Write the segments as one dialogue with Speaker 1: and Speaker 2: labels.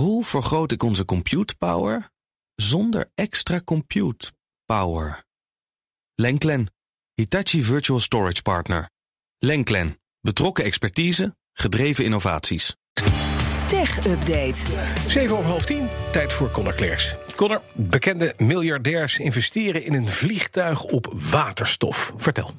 Speaker 1: Hoe vergroot ik onze compute power zonder extra compute power? Lenklen, Hitachi Virtual Storage Partner. Lenklen, betrokken expertise, gedreven innovaties.
Speaker 2: Tech Update.
Speaker 3: 7 over half 10, tijd voor Connor Klerks. Connor, bekende miljardairs investeren in een vliegtuig op waterstof. Vertel.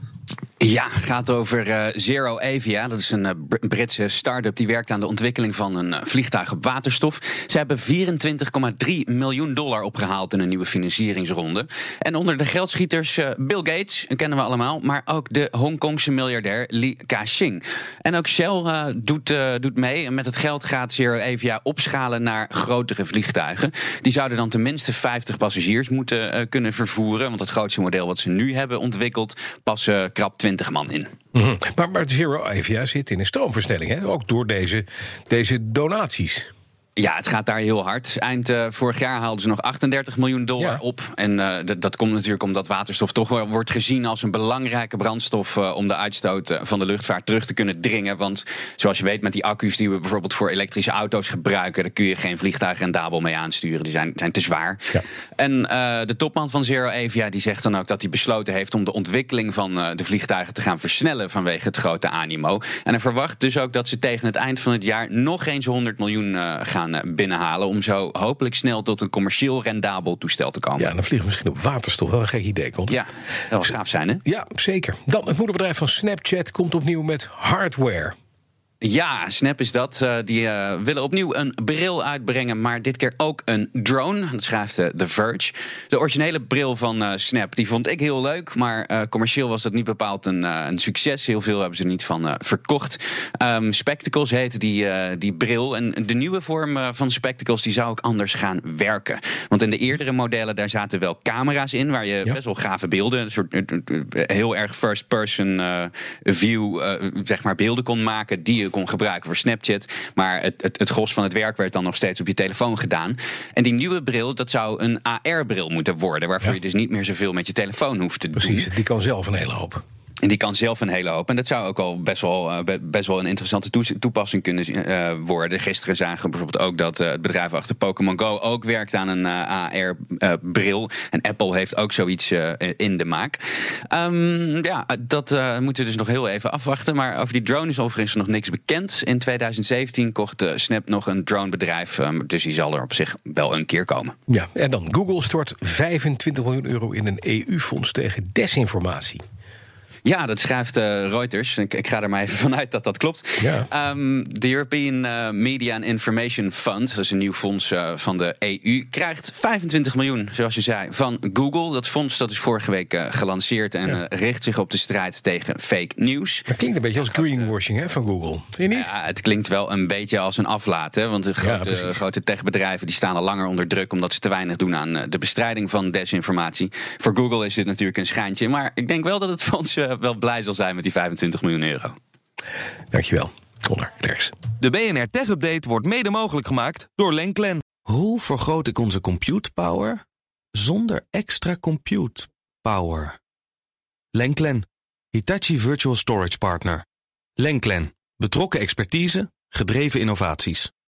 Speaker 4: Ja, gaat over uh, Zero Avia. Dat is een uh, Britse start-up die werkt aan de ontwikkeling van een uh, vliegtuig op waterstof. Ze hebben 24,3 miljoen dollar opgehaald in een nieuwe financieringsronde. En onder de geldschieters Bill Gates, kennen we allemaal, maar ook de Hongkongse miljardair Li Ka-shing. En ook Shell doet, doet mee. En met het geld gaat Zero Avia opschalen naar grotere vliegtuigen. Die zouden dan tenminste 50 passagiers moeten kunnen vervoeren. Want het grootste model wat ze nu hebben ontwikkeld passen krap 20 man in.
Speaker 3: Mm. Maar, maar Zero Avia zit in een stroomversnelling, hè? ook door deze, deze donaties.
Speaker 4: Ja, het gaat daar heel hard. Eind uh, vorig jaar haalden ze nog 38 miljoen dollar ja. op. En uh, dat komt natuurlijk omdat waterstof toch wel wordt gezien als een belangrijke brandstof uh, om de uitstoot van de luchtvaart terug te kunnen dringen. Want zoals je weet, met die accu's die we bijvoorbeeld voor elektrische auto's gebruiken, daar kun je geen vliegtuig rendabel mee aansturen. Die zijn, zijn te zwaar. Ja. En de topman van Zero Avia die zegt dan ook dat hij besloten heeft om de ontwikkeling van de vliegtuigen te gaan versnellen vanwege het grote animo. En hij verwacht dus ook dat ze tegen het eind van het jaar nog eens 100 miljoen gaan binnenhalen. Om zo hopelijk snel tot een commercieel rendabel toestel te komen.
Speaker 3: Ja, dan vliegen we misschien op waterstof. Wel een gek idee, Kon.
Speaker 4: Ja, dat zou gaaf zijn, hè?
Speaker 3: Ja, zeker. Dan het moederbedrijf van Snapchat komt opnieuw met hardware.
Speaker 4: Ja, Snap is dat. Uh, die uh, willen opnieuw een bril uitbrengen, maar dit keer ook een drone. Dat schrijft uh, The Verge. De originele bril van Snap, die vond ik heel leuk, maar commercieel was dat niet bepaald een, een, succes. Heel veel hebben ze er niet van verkocht. Um, Spectacles heette die, die bril. En de nieuwe vorm van Spectacles die zou ook anders gaan werken. Want in de eerdere modellen daar zaten wel camera's in, waar je ja. best wel gave beelden, een soort heel erg first-person view, zeg maar, beelden kon maken die je kon gebruiken voor Snapchat. Maar het, het, het gros van het werk werd dan nog steeds op je telefoon gedaan. En die nieuwe bril, dat zou een AR-bril moeten worden. Waarvoor ja. je dus niet meer zoveel met je telefoon hoeft te
Speaker 3: Precies,
Speaker 4: doen.
Speaker 3: Precies, die kan zelf een hele hoop.
Speaker 4: En die kan zelf een hele hoop. En dat zou ook al best wel, uh, best wel een interessante toepassing kunnen uh, worden. Gisteren zagen we bijvoorbeeld ook dat uh, het bedrijf achter Pokémon Go ook werkt aan een AR-bril. en Apple heeft ook zoiets in de maak. Um, ja, dat moeten we dus nog heel even afwachten. Maar over die drone is overigens nog niks bekend. In 2017 kocht Snap nog een dronebedrijf. Um, dus die zal er op zich wel een keer komen.
Speaker 3: Ja, en dan Google stort 25 miljoen euro in een EU-fonds tegen desinformatie.
Speaker 4: Ja, dat schrijft uh, Reuters. Ik, ik, ga er maar even vanuit dat dat klopt.
Speaker 3: Ja.
Speaker 4: Um, de European uh, Media and Information Fund, dat is een nieuw fonds uh, van de EU, krijgt 25 miljoen, zoals je zei, van Google. Dat fonds dat is vorige week gelanceerd en ja. richt zich op de strijd tegen fake news.
Speaker 3: Dat klinkt een beetje als greenwashing hè, van Google. Vind je niet?
Speaker 4: Ja, het klinkt wel een beetje als een aflaat. Hè, want de grote, ja, grote techbedrijven die staan al langer onder druk omdat ze te weinig doen aan de bestrijding van desinformatie. Voor Google is dit natuurlijk een schijntje. Maar ik denk wel dat het fonds wel blij zal zijn met die 25 miljoen euro.
Speaker 3: Dankjewel, Connor Klerks.
Speaker 1: De BNR Tech Update wordt mede mogelijk gemaakt door Lenklen. Hoe vergroot ik onze compute power zonder extra compute power? Lenklen, Hitachi Virtual Storage Partner. Lenklen, betrokken expertise, gedreven innovaties.